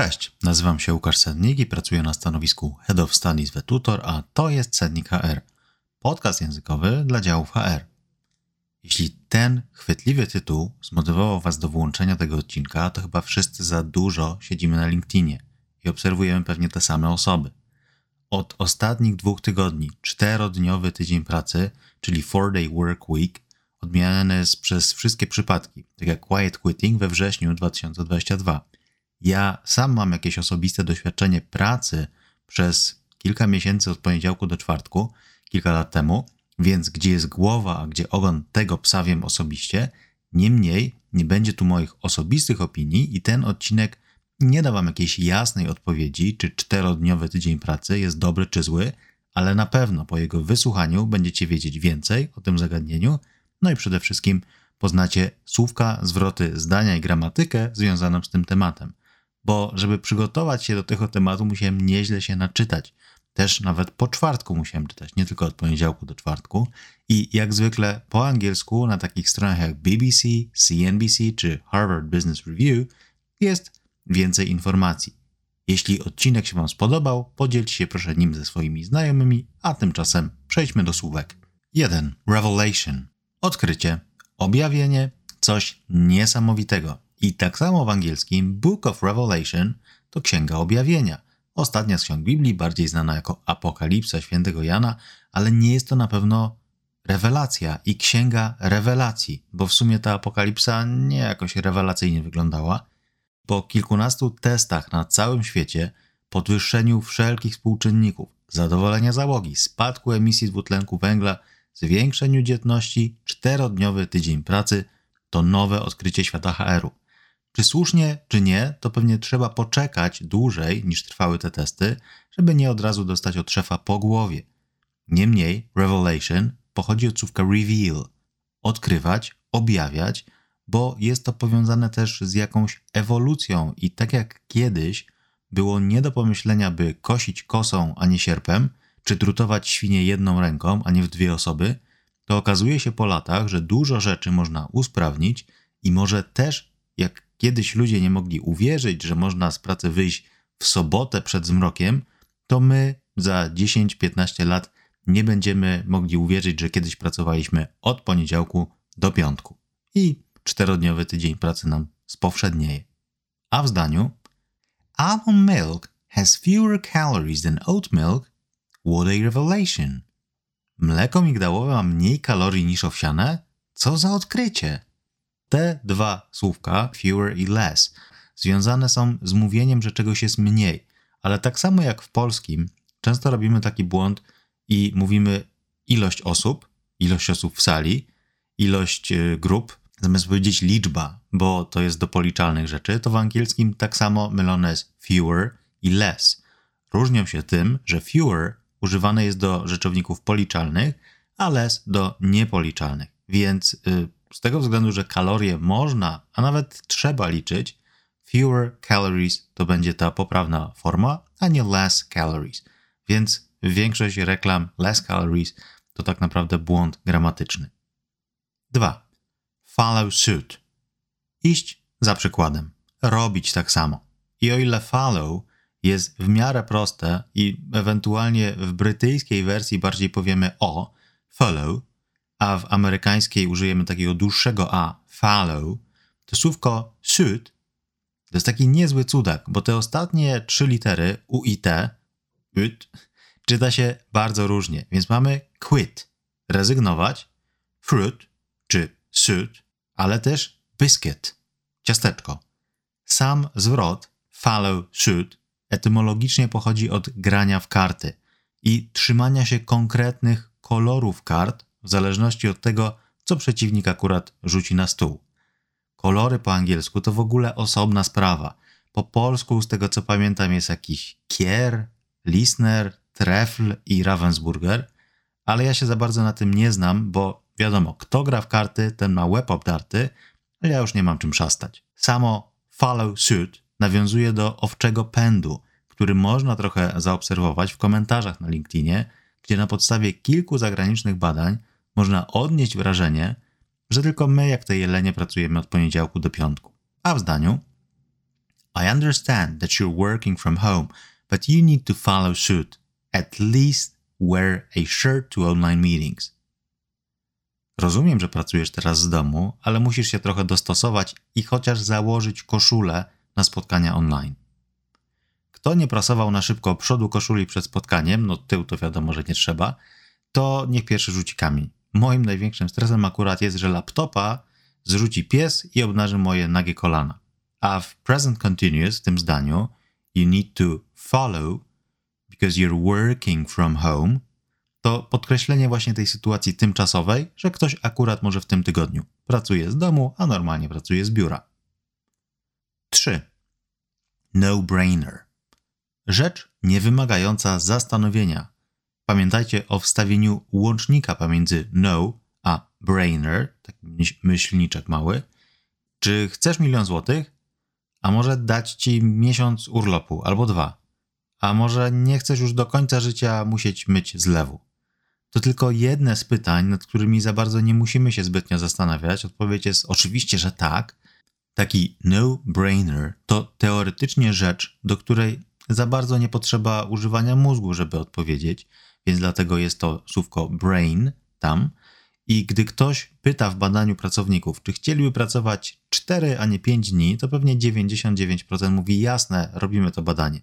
Cześć, nazywam się Łukasz Sednik i pracuję na stanowisku Head of Studies w Tutor, a to jest Sednik HR, podcast językowy dla działów HR. Jeśli ten chwytliwy tytuł zmotywował Was do włączenia tego odcinka, to chyba wszyscy za dużo siedzimy na LinkedInie i obserwujemy pewnie te same osoby. Od ostatnich dwóch tygodni czterodniowy tydzień pracy, czyli 4-day work week, odmieniany jest przez wszystkie przypadki, tak jak quiet quitting we wrześniu 2022. Ja sam mam jakieś osobiste doświadczenie pracy przez kilka miesięcy od poniedziałku do czwartku, kilka lat temu, więc gdzie jest głowa, a gdzie ogon tego psa wiem osobiście. Niemniej nie będzie tu moich osobistych opinii i ten odcinek nie da wam jakiejś jasnej odpowiedzi, czy czterodniowy tydzień pracy jest dobry czy zły, ale na pewno po jego wysłuchaniu będziecie wiedzieć więcej o tym zagadnieniu, no i przede wszystkim poznacie słówka, zwroty, zdania i gramatykę związaną z tym tematem. Bo żeby przygotować się do tego tematu, musiałem nieźle się naczytać. Też nawet po czwartku musiałem czytać, nie tylko od poniedziałku do czwartku. I jak zwykle po angielsku na takich stronach jak BBC, CNBC czy Harvard Business Review jest więcej informacji. Jeśli odcinek się Wam spodobał, podzielcie się proszę nim ze swoimi znajomymi, a tymczasem przejdźmy do słówek. 1. Revelation. Odkrycie, objawienie, coś niesamowitego. I tak samo w angielskim Book of Revelation to Księga Objawienia. Ostatnia z ksiąg Biblii, bardziej znana jako Apokalipsa świętego Jana, ale nie jest to na pewno rewelacja i księga rewelacji, bo w sumie ta apokalipsa nie jakoś rewelacyjnie wyglądała. Po kilkunastu testach na całym świecie, podwyższeniu wszelkich współczynników, zadowolenia załogi, spadku emisji dwutlenku węgla, zwiększeniu dzietności, czterodniowy tydzień pracy to nowe odkrycie świata HR-u. Czy słusznie, czy nie, to pewnie trzeba poczekać dłużej niż trwały te testy, żeby nie od razu dostać od szefa po głowie. Niemniej, revelation pochodzi od słówka reveal odkrywać, objawiać, bo jest to powiązane też z jakąś ewolucją i tak jak kiedyś było nie do pomyślenia, by kosić kosą, a nie sierpem, czy drutować świnie jedną ręką, a nie w dwie osoby, to okazuje się po latach, że dużo rzeczy można usprawnić i może też, jak kiedyś ludzie nie mogli uwierzyć, że można z pracy wyjść w sobotę przed zmrokiem, to my za 10-15 lat nie będziemy mogli uwierzyć, że kiedyś pracowaliśmy od poniedziałku do piątku. I czterodniowy tydzień pracy nam spowszednieje. A w zdaniu Almond milk has fewer calories than oat milk. What a revelation! Mleko migdałowe ma mniej kalorii niż owsiane? Co za odkrycie! Te dwa słówka, fewer i less, związane są z mówieniem, że czegoś jest mniej. Ale tak samo jak w polskim, często robimy taki błąd i mówimy ilość osób, ilość osób w sali, ilość y, grup, zamiast powiedzieć liczba, bo to jest do policzalnych rzeczy, to w angielskim tak samo mylone jest fewer i less. Różnią się tym, że fewer używane jest do rzeczowników policzalnych, a less do niepoliczalnych. Więc y, z tego względu, że kalorie można, a nawet trzeba liczyć, fewer calories to będzie ta poprawna forma, a nie less calories. Więc większość reklam less calories to tak naprawdę błąd gramatyczny. 2. Follow suit. Iść za przykładem. Robić tak samo. I o ile follow jest w miarę proste i ewentualnie w brytyjskiej wersji bardziej powiemy o, follow, a w amerykańskiej użyjemy takiego dłuższego a, follow, to słówko suit to jest taki niezły cudak, bo te ostatnie trzy litery u i t, ut, czyta się bardzo różnie. Więc mamy quit, rezygnować, fruit czy suit, ale też biscuit, ciasteczko. Sam zwrot follow suit etymologicznie pochodzi od grania w karty i trzymania się konkretnych kolorów kart w zależności od tego, co przeciwnik akurat rzuci na stół. Kolory po angielsku to w ogóle osobna sprawa. Po polsku, z tego co pamiętam, jest jakiś Kier, Lisner, Trefl i Ravensburger, ale ja się za bardzo na tym nie znam, bo wiadomo, kto gra w karty, ten ma łeb obdarty, ale ja już nie mam czym szastać. Samo follow suit nawiązuje do owczego pędu, który można trochę zaobserwować w komentarzach na LinkedInie, gdzie na podstawie kilku zagranicznych badań można odnieść wrażenie, że tylko my, jak te jelenie, pracujemy od poniedziałku do piątku. A w zdaniu I understand that you're working from home, but you need to follow suit. At least wear a shirt to online meetings. Rozumiem, że pracujesz teraz z domu, ale musisz się trochę dostosować i chociaż założyć koszulę na spotkania online. Kto nie prasował na szybko przodu koszuli przed spotkaniem, no tył to wiadomo, że nie trzeba, to niech pierwszy rzuci kamień. Moim największym stresem akurat jest, że laptopa zrzuci pies i obnaży moje nagie kolana. A w present continuous, w tym zdaniu, you need to follow because you're working from home, to podkreślenie właśnie tej sytuacji tymczasowej, że ktoś akurat może w tym tygodniu pracuje z domu, a normalnie pracuje z biura. 3. No-brainer. Rzecz niewymagająca zastanowienia. Pamiętajcie o wstawieniu łącznika pomiędzy no a brainer, taki myślniczek mały. Czy chcesz milion złotych? A może dać ci miesiąc urlopu albo dwa? A może nie chcesz już do końca życia musieć myć zlewu? To tylko jedne z pytań, nad którymi za bardzo nie musimy się zbytnio zastanawiać. Odpowiedź jest oczywiście, że tak. Taki no-brainer to teoretycznie rzecz, do której za bardzo nie potrzeba używania mózgu, żeby odpowiedzieć, więc dlatego jest to słówko brain tam. I gdy ktoś pyta w badaniu pracowników, czy chcieliby pracować 4, a nie 5 dni, to pewnie 99% mówi jasne, robimy to badanie.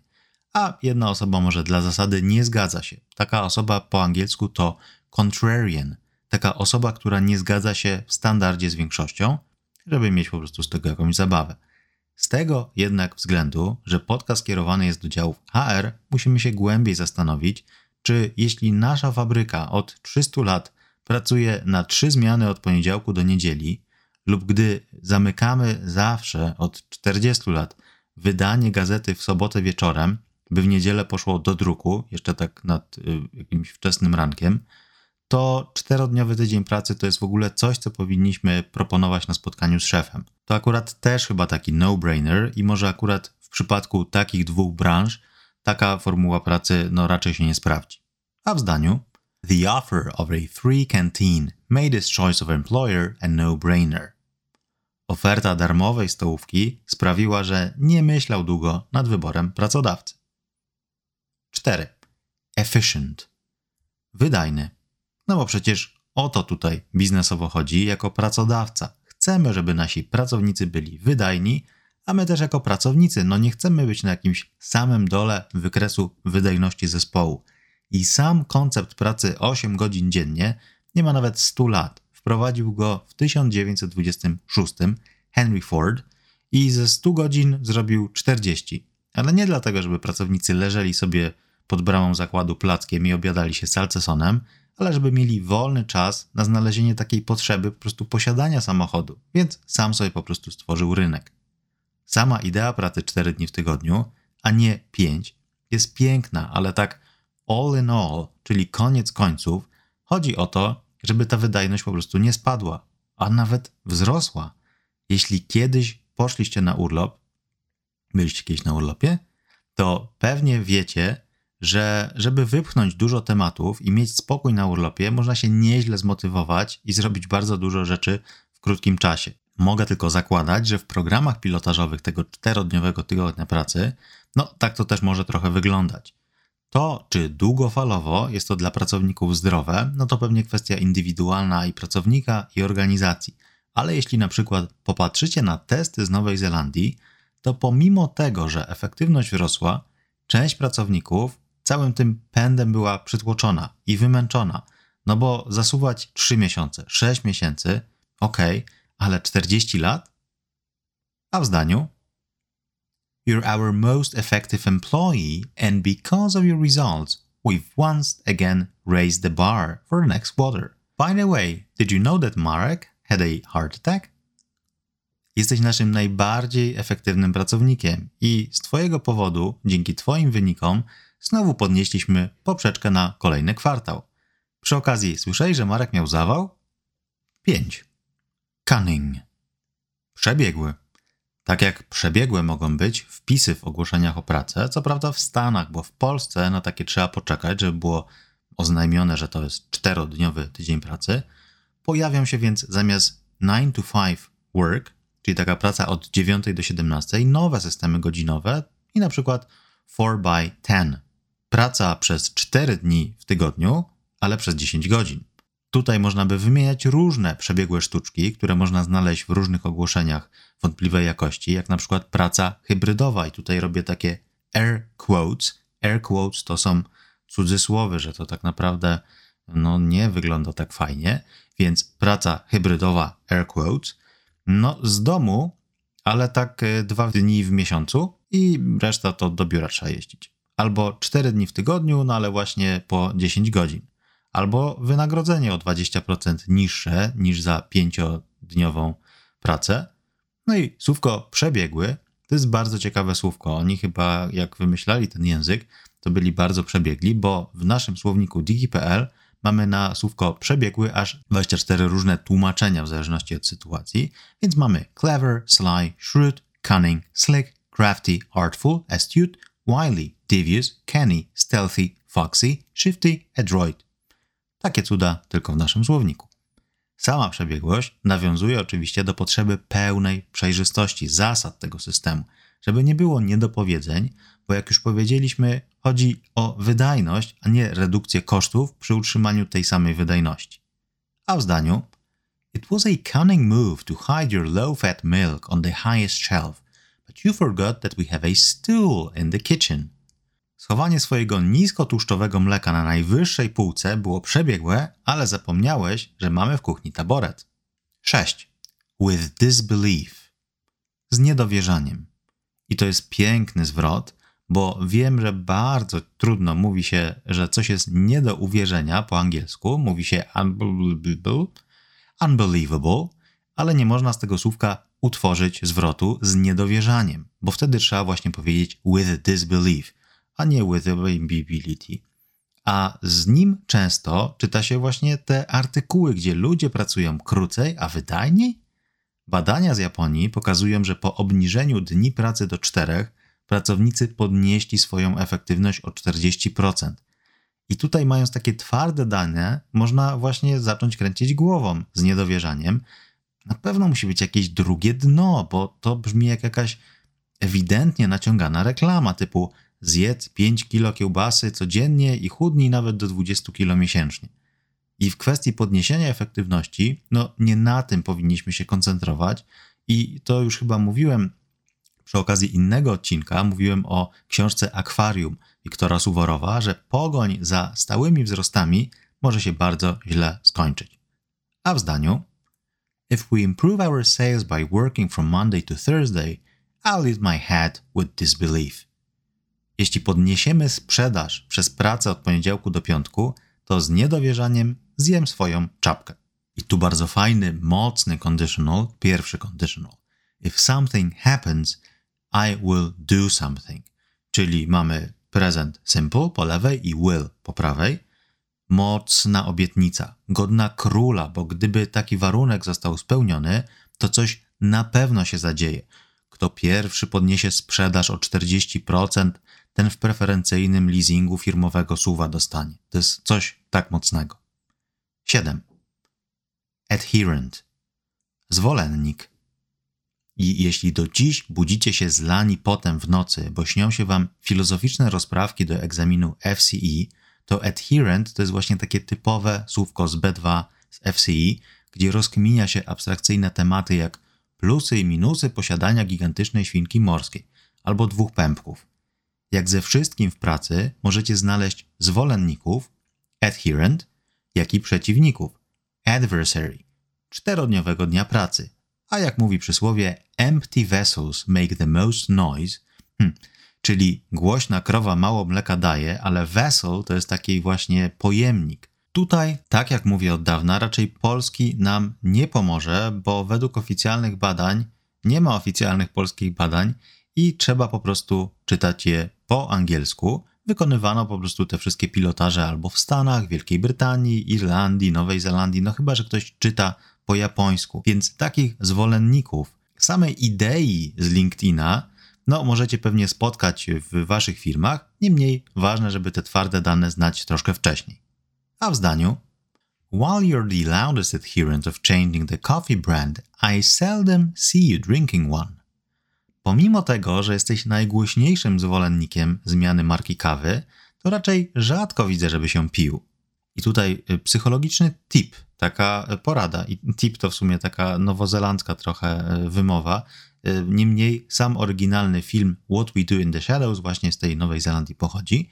A jedna osoba może dla zasady nie zgadza się. Taka osoba po angielsku to contrarian. Taka osoba, która nie zgadza się w standardzie z większością, żeby mieć po prostu z tego jakąś zabawę. Z tego jednak względu, że podcast kierowany jest do działów HR, musimy się głębiej zastanowić, czy jeśli nasza fabryka od 300 lat pracuje na trzy zmiany od poniedziałku do niedzieli, lub gdy zamykamy zawsze od 40 lat wydanie gazety w sobotę wieczorem, by w niedzielę poszło do druku, jeszcze tak nad y, jakimś wczesnym rankiem, to czterodniowy tydzień pracy to jest w ogóle coś, co powinniśmy proponować na spotkaniu z szefem. To akurat też chyba taki no-brainer i może akurat w przypadku takich dwóch branż taka formuła pracy no raczej się nie sprawdzi. A w zdaniu The offer of a free canteen made this choice of employer a no-brainer. Oferta darmowej stołówki sprawiła, że nie myślał długo nad wyborem pracodawcy. 4. Efficient. Wydajny. No bo przecież o to tutaj biznesowo chodzi jako pracodawca. Chcemy, żeby nasi pracownicy byli wydajni, a my też jako pracownicy, no nie chcemy być na jakimś samym dole wykresu wydajności zespołu. I sam koncept pracy 8 godzin dziennie nie ma nawet 100 lat. Wprowadził go w 1926 Henry Ford i ze 100 godzin zrobił 40. Ale nie dlatego, żeby pracownicy leżeli sobie pod bramą zakładu plackiem i obiadali się salcesonem, ale żeby mieli wolny czas na znalezienie takiej potrzeby po prostu posiadania samochodu, więc sam sobie po prostu stworzył rynek. Sama idea pracy 4 dni w tygodniu, a nie 5, jest piękna, ale tak all in all, czyli koniec końców, chodzi o to, żeby ta wydajność po prostu nie spadła, a nawet wzrosła. Jeśli kiedyś poszliście na urlop, byliście kiedyś na urlopie, to pewnie wiecie, że żeby wypchnąć dużo tematów i mieć spokój na urlopie, można się nieźle zmotywować i zrobić bardzo dużo rzeczy w krótkim czasie. Mogę tylko zakładać, że w programach pilotażowych tego czterodniowego tygodnia pracy, no tak to też może trochę wyglądać. To, czy długofalowo jest to dla pracowników zdrowe, no to pewnie kwestia indywidualna i pracownika, i organizacji. Ale jeśli na przykład popatrzycie na testy z Nowej Zelandii, to pomimo tego, że efektywność wzrosła, część pracowników całym tym pędem była przytłoczona i wymęczona. No bo zasuwać 3 miesiące, 6 miesięcy, ok, ale 40 lat? A w zdaniu? You're our most effective employee, and because of your results, we've once again raised the bar for the next quarter. By the way, did you know that Marek had a heart attack? Jesteś naszym najbardziej efektywnym pracownikiem i z Twojego powodu, dzięki Twoim wynikom, znowu podnieśliśmy poprzeczkę na kolejny kwartał. Przy okazji, słyszałeś, że Marek miał zawał? 5. Cunning. Przebiegły. Tak jak przebiegłe mogą być wpisy w ogłoszeniach o pracę, co prawda w Stanach, bo w Polsce na takie trzeba poczekać, żeby było oznajmione, że to jest czterodniowy tydzień pracy, pojawią się więc zamiast 9 to 5 work, czyli taka praca od 9 do 17, nowe systemy godzinowe i na przykład 4 by 10, praca przez 4 dni w tygodniu, ale przez 10 godzin. Tutaj można by wymieniać różne przebiegłe sztuczki, które można znaleźć w różnych ogłoszeniach wątpliwej jakości, jak na przykład praca hybrydowa. I tutaj robię takie air quotes. Air quotes to są cudzysłowy, że to tak naprawdę no, nie wygląda tak fajnie, więc praca hybrydowa air quotes, no z domu, ale tak e, dwa dni w miesiącu i reszta to do biura trzeba jeździć. Albo cztery dni w tygodniu, no ale właśnie po 10 godzin albo wynagrodzenie o 20% niższe niż za pięciodniową pracę. No i słówko przebiegły to jest bardzo ciekawe słówko. Oni chyba, jak wymyślali ten język, to byli bardzo przebiegli, bo w naszym słowniku digi.pl mamy na słówko przebiegły aż 24 różne tłumaczenia w zależności od sytuacji, więc mamy clever, sly, shrewd, cunning, slick, crafty, artful, astute, wily, devious, canny, stealthy, foxy, shifty, adroit. Takie cuda tylko w naszym słowniku. Sama przebiegłość nawiązuje oczywiście do potrzeby pełnej przejrzystości zasad tego systemu, żeby nie było niedopowiedzeń, bo jak już powiedzieliśmy, chodzi o wydajność, a nie redukcję kosztów przy utrzymaniu tej samej wydajności. A w zdaniu It was a cunning move to hide your low-fat milk on the highest shelf, but you forgot that we have a stool in the kitchen. Schowanie swojego niskotłuszczowego mleka na najwyższej półce było przebiegłe, ale zapomniałeś, że mamy w kuchni taboret. 6. With disbelief. Z niedowierzaniem. I to jest piękny zwrot, bo wiem, że bardzo trudno mówi się, że coś jest nie do uwierzenia po angielsku. Mówi się unbelievable, unbelievable, ale nie można z tego słówka utworzyć zwrotu z niedowierzaniem, bo wtedy trzeba właśnie powiedzieć with disbelief a nie with availability. A z nim często czyta się właśnie te artykuły, gdzie ludzie pracują krócej, a wydajniej? Badania z Japonii pokazują, że po obniżeniu dni pracy do czterech pracownicy podnieśli swoją efektywność o 40%. I tutaj, mając takie twarde dane, można właśnie zacząć kręcić głową z niedowierzaniem. Na pewno musi być jakieś drugie dno, bo to brzmi jak jakaś ewidentnie naciągana reklama typu zjedz 5 kilo kiełbasy codziennie i chudnij nawet do 20 kilo miesięcznie. I w kwestii podniesienia efektywności, no nie na tym powinniśmy się koncentrować i to już chyba mówiłem przy okazji innego odcinka, mówiłem o książce Akwarium Wiktora Suworowa, że pogoń za stałymi wzrostami może się bardzo źle skończyć. A w zdaniu If we improve our sales by working from Monday to Thursday, I'll leave my head with disbelief. Jeśli podniesiemy sprzedaż przez pracę od poniedziałku do piątku, to z niedowierzaniem zjem swoją czapkę. I tu bardzo fajny, mocny conditional, pierwszy conditional. If something happens, I will do something. Czyli mamy present simple po lewej i will po prawej. Mocna obietnica, godna króla, bo gdyby taki warunek został spełniony, to coś na pewno się zadzieje. Kto pierwszy podniesie sprzedaż o 40%, ten w preferencyjnym leasingu firmowego suwa dostanie. To jest coś tak mocnego. 7. Adherent. Zwolennik. I jeśli do dziś budzicie się zlani potem w nocy, bo śnią się wam filozoficzne rozprawki do egzaminu FCE, to adherent to jest właśnie takie typowe słówko z B2 z FCE, gdzie rozkminia się abstrakcyjne tematy jak plusy i minusy posiadania gigantycznej świnki morskiej albo dwóch pępków. Jak ze wszystkim w pracy możecie znaleźć zwolenników, adherent, jak i przeciwników, adversary, czterodniowego dnia pracy. A jak mówi przysłowie, empty vessels make the most noise, hmm, czyli głośna krowa mało mleka daje, ale vessel to jest taki właśnie pojemnik. Tutaj, tak jak mówię od dawna, raczej polski nam nie pomoże, bo według oficjalnych badań nie ma oficjalnych polskich badań i trzeba po prostu czytać je po angielsku. Wykonywano po prostu te wszystkie pilotaże albo w Stanach, Wielkiej Brytanii, Irlandii, Nowej Zelandii, no chyba, że ktoś czyta po japońsku. Więc takich zwolenników samej idei z LinkedIna, no możecie pewnie spotkać w waszych firmach, niemniej ważne, żeby te twarde dane znać troszkę wcześniej. A w zdaniu While you're the loudest adherent of changing the coffee brand, I seldom see you drinking one. Pomimo tego, że jesteś najgłośniejszym zwolennikiem zmiany marki kawy, to raczej rzadko widzę, żeby się pił. I tutaj y, psychologiczny tip, taka porada. I tip to w sumie taka nowozelandzka trochę y, wymowa. Y, niemniej sam oryginalny film What We Do in the Shadows właśnie z tej Nowej Zelandii pochodzi,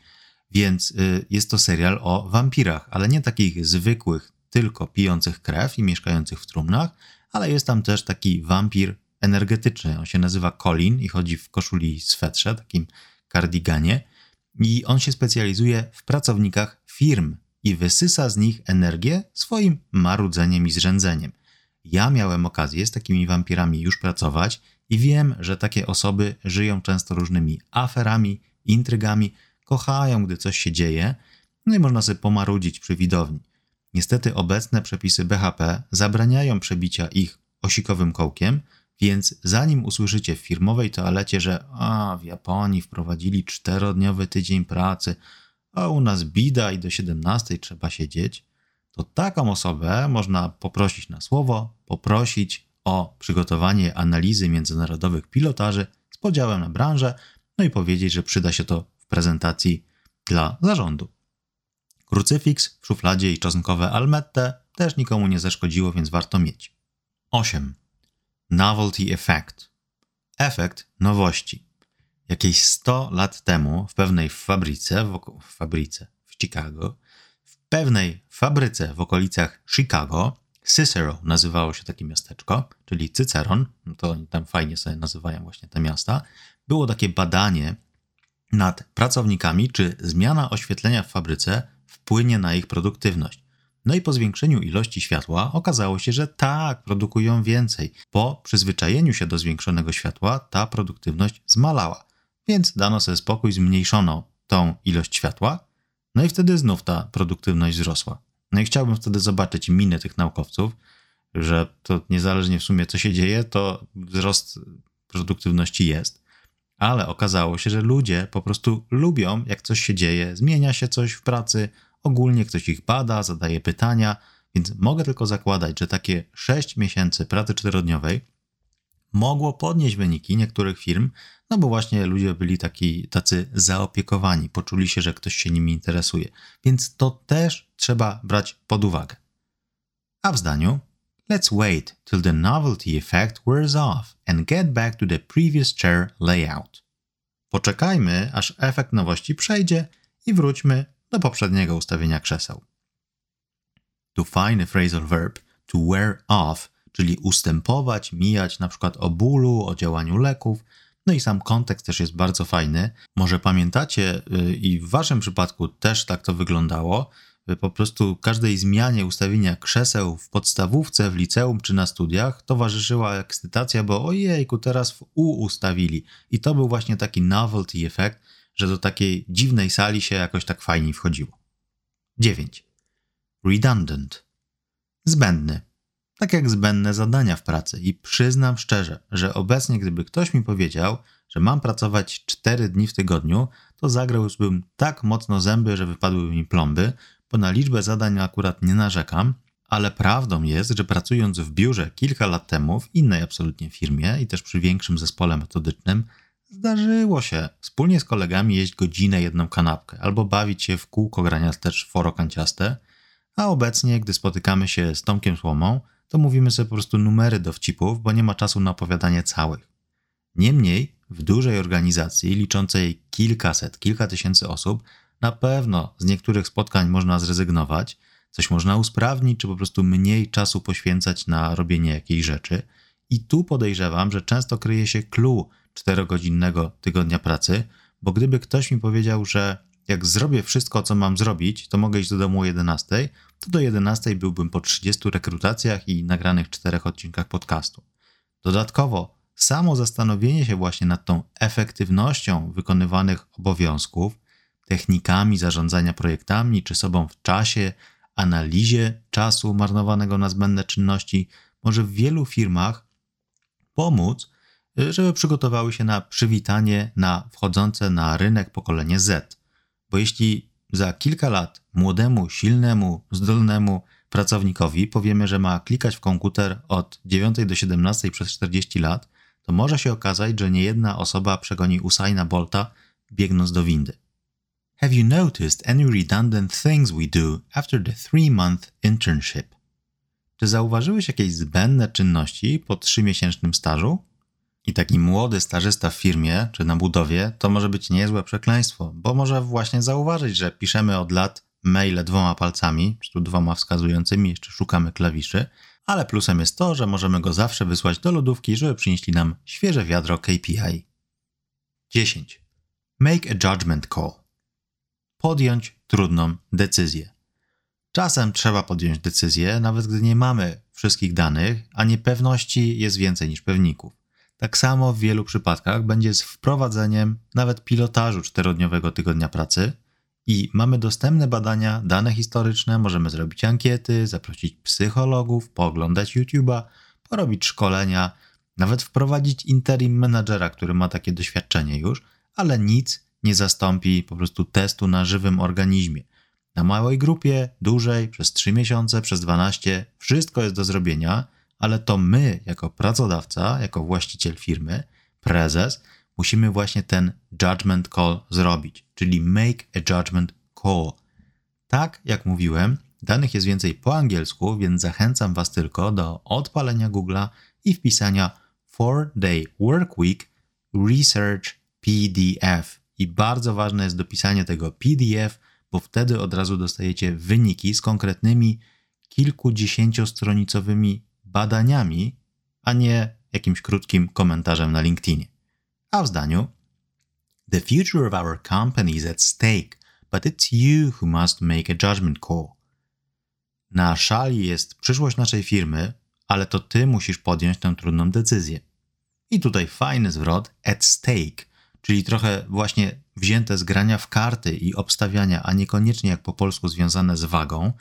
więc jest to serial o wampirach, ale nie takich zwykłych, tylko pijących krew i mieszkających w trumnach, ale jest tam też taki wampir energetyczny. On się nazywa Colin i chodzi w koszuli swetrze, takim kardiganie. I on się specjalizuje w pracownikach firm i wysysa z nich energię swoim marudzeniem i zrzędzeniem. Ja miałem okazję z takimi wampirami już pracować i wiem, że takie osoby żyją często różnymi aferami, intrygami, kochają, gdy coś się dzieje, no i można sobie pomarudzić przy widowni. Niestety obecne przepisy BHP zabraniają przebicia ich osikowym kołkiem, więc zanim usłyszycie w firmowej toalecie, że a, w Japonii wprowadzili czterodniowy tydzień pracy, a u nas bida i do 17 trzeba siedzieć, to taką osobę można poprosić na słowo, poprosić o przygotowanie analizy międzynarodowych pilotaży z podziałem na branżę, no i powiedzieć, że przyda się to prezentacji dla zarządu. Krucyfiks w szufladzie i czosnkowe almette też nikomu nie zaszkodziło, więc warto mieć. 8. Novelty Effect. Efekt nowości. Jakieś 100 lat temu w pewnej fabryce, w, w fabryce w Chicago, w pewnej fabryce w okolicach Chicago, Cicero nazywało się takie miasteczko, czyli Cyceron, to oni tam fajnie sobie nazywają właśnie te miasta, było takie badanie nad pracownikami, czy zmiana oświetlenia w fabryce wpłynie na ich produktywność. No i po zwiększeniu ilości światła okazało się, że tak, produkują więcej. Po przyzwyczajeniu się do zwiększonego światła ta produktywność zmalała. Więc dano sobie spokój, zmniejszono tą ilość światła, no i wtedy znów ta produktywność wzrosła. No i chciałbym wtedy zobaczyć minę tych naukowców, że to niezależnie w sumie co się dzieje, to wzrost produktywności jest. Ale okazało się, że ludzie po prostu lubią, jak coś się dzieje, zmienia się coś w pracy, ogólnie ktoś ich bada, zadaje pytania, więc mogę tylko zakładać, że takie 6 miesięcy pracy czterodniowej mogło podnieść wyniki niektórych firm, no bo właśnie ludzie byli taki, tacy zaopiekowani, poczuli się, że ktoś się nimi interesuje. Więc to też trzeba brać pod uwagę. A w zdaniu Let's wait till the novelty effect wears off and get back to the previous chair layout. Poczekajmy, aż efekt nowości przejdzie i wróćmy do poprzedniego ustawienia krzeseł. To find a phrasal verb to wear off, czyli ustępować, mijać na przykład o bólu, o działaniu leków, no i sam kontekst też jest bardzo fajny. Może pamiętacie, y, i w waszym przypadku też tak to wyglądało, po prostu każdej zmianie ustawienia krzeseł w podstawówce, w liceum czy na studiach towarzyszyła ekscytacja, bo ojejku, teraz w U ustawili. I to był właśnie taki novelty efekt, że do takiej dziwnej sali się jakoś tak fajnie wchodziło. 9. Redundant. Zbędny. Tak jak zbędne zadania w pracy i przyznam szczerze, że obecnie gdyby ktoś mi powiedział, że mam pracować 4 dni w tygodniu, to zagrałbym tak mocno zęby, że wypadłyby mi plomby, bo na liczbę zadań akurat nie narzekam, ale prawdą jest, że pracując w biurze kilka lat temu w innej absolutnie firmie i też przy większym zespole metodycznym, Zdarzyło się wspólnie z kolegami jeść godzinę jedną kanapkę albo bawić się w kółko grania też foro kanciaste, a obecnie, gdy spotykamy się z Tomkiem Słomą, to mówimy sobie po prostu numery dowcipów, bo nie ma czasu na opowiadanie całych. Niemniej, w dużej organizacji liczącej kilkaset, kilka tysięcy osób, na pewno z niektórych spotkań można zrezygnować, coś można usprawnić, czy po prostu mniej czasu poświęcać na robienie jakiejś rzeczy. I tu podejrzewam, że często kryje się clue czterogodzinnego tygodnia pracy, bo gdyby ktoś mi powiedział, że jak zrobię wszystko, co mam zrobić, to mogę iść do domu o 11, to do 11 byłbym po 30 rekrutacjach i nagranych czterech odcinkach podcastu. Dodatkowo, samo zastanowienie się właśnie nad tą efektywnością wykonywanych obowiązków, technikami zarządzania projektami czy sobą w czasie, analizie czasu marnowanego na zbędne czynności, może w wielu firmach pomóc żeby przygotowały się na przywitanie na wchodzące na rynek pokolenie Z. Bo jeśli za kilka lat młodemu, silnemu, zdolnemu pracownikowi powiemy, że ma klikać w komputer od 9 do 17 przez 40 lat, to może się okazać, że niejedna osoba przegoni Usaina Bolta biegnąc do windy. Have you noticed any redundant things we do after the three-month internship? Czy zauważyłeś jakieś zbędne czynności po trzymiesięcznym stażu? I taki młody stażysta w firmie czy na budowie to może być niezłe przekleństwo, bo może właśnie zauważyć, że piszemy od lat maile dwoma palcami, czy tu dwoma wskazującymi, jeszcze szukamy klawiszy, ale plusem jest to, że możemy go zawsze wysłać do lodówki, żeby przynieśli nam świeże wiadro KPI. 10. Make a judgment call. Podjąć trudną decyzję. Czasem trzeba podjąć decyzję, nawet gdy nie mamy wszystkich danych, a niepewności jest więcej niż pewników. Tak samo w wielu przypadkach będzie z wprowadzeniem nawet pilotażu czterodniowego tygodnia pracy i mamy dostępne badania, dane historyczne, możemy zrobić ankiety, zaprosić psychologów, pooglądać YouTube'a, porobić szkolenia, nawet wprowadzić interim menadżera, który ma takie doświadczenie już, ale nic nie zastąpi po prostu testu na żywym organizmie. Na małej grupie, dłużej, przez 3 miesiące, przez 12, wszystko jest do zrobienia, ale to my, jako pracodawca, jako właściciel firmy, prezes, musimy właśnie ten judgment call zrobić, czyli make a judgment call. Tak jak mówiłem, danych jest więcej po angielsku, więc zachęcam Was tylko do odpalenia Google'a i wpisania 4-day work week research PDF. I bardzo ważne jest dopisanie tego PDF, bo wtedy od razu dostajecie wyniki z konkretnymi kilkudziesięciostronicowymi badaniami, a nie jakimś krótkim komentarzem na LinkedInie. A w zdaniu The future of our company is at stake, but it's you who must make a judgment call. Na szali jest przyszłość naszej firmy, ale to ty musisz podjąć tę trudną decyzję. I tutaj fajny zwrot at stake, czyli trochę właśnie wzięte z grania w karty i obstawiania, a niekoniecznie jak po polsku związane z wagą,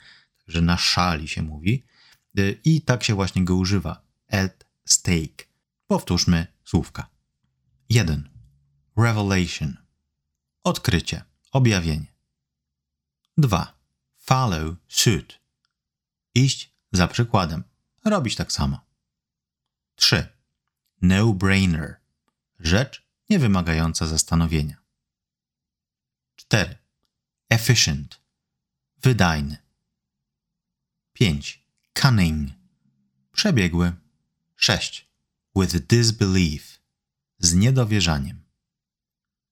także na szali się mówi. Y, I tak się właśnie go używa. At stake. Powtórzmy słówka. 1. Revelation. Odkrycie, objawienie. 2. Follow suit. Iść za przykładem, robić tak samo. 3. No-brainer. Rzecz niewymagająca zastanowienia. 4. Efficient. Wydajny. 5. Cunning. Przebiegły. 6. With disbelief. Z niedowierzaniem.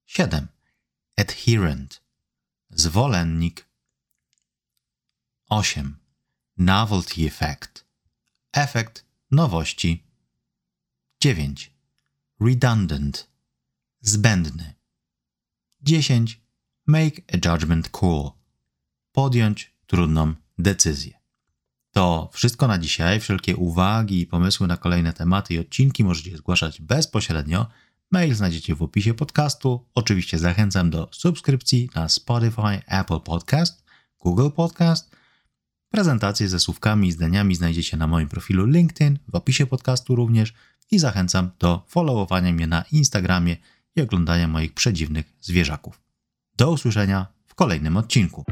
7. Adherent. Zwolennik. 8. Novelty effect. Efekt nowości. 9. Redundant. Zbędny. 10. Make a judgment call. Podjąć trudną decyzję. To wszystko na dzisiaj. Wszelkie uwagi i pomysły na kolejne tematy i odcinki możecie zgłaszać bezpośrednio. Mail znajdziecie w opisie podcastu. Oczywiście zachęcam do subskrypcji na Spotify, Apple Podcast, Google Podcast. Prezentacje ze słówkami i zdaniami znajdziecie na moim profilu LinkedIn, w opisie podcastu również i zachęcam do followowania mnie na Instagramie i oglądania moich przedziwnych zwierzaków. Do usłyszenia w kolejnym odcinku.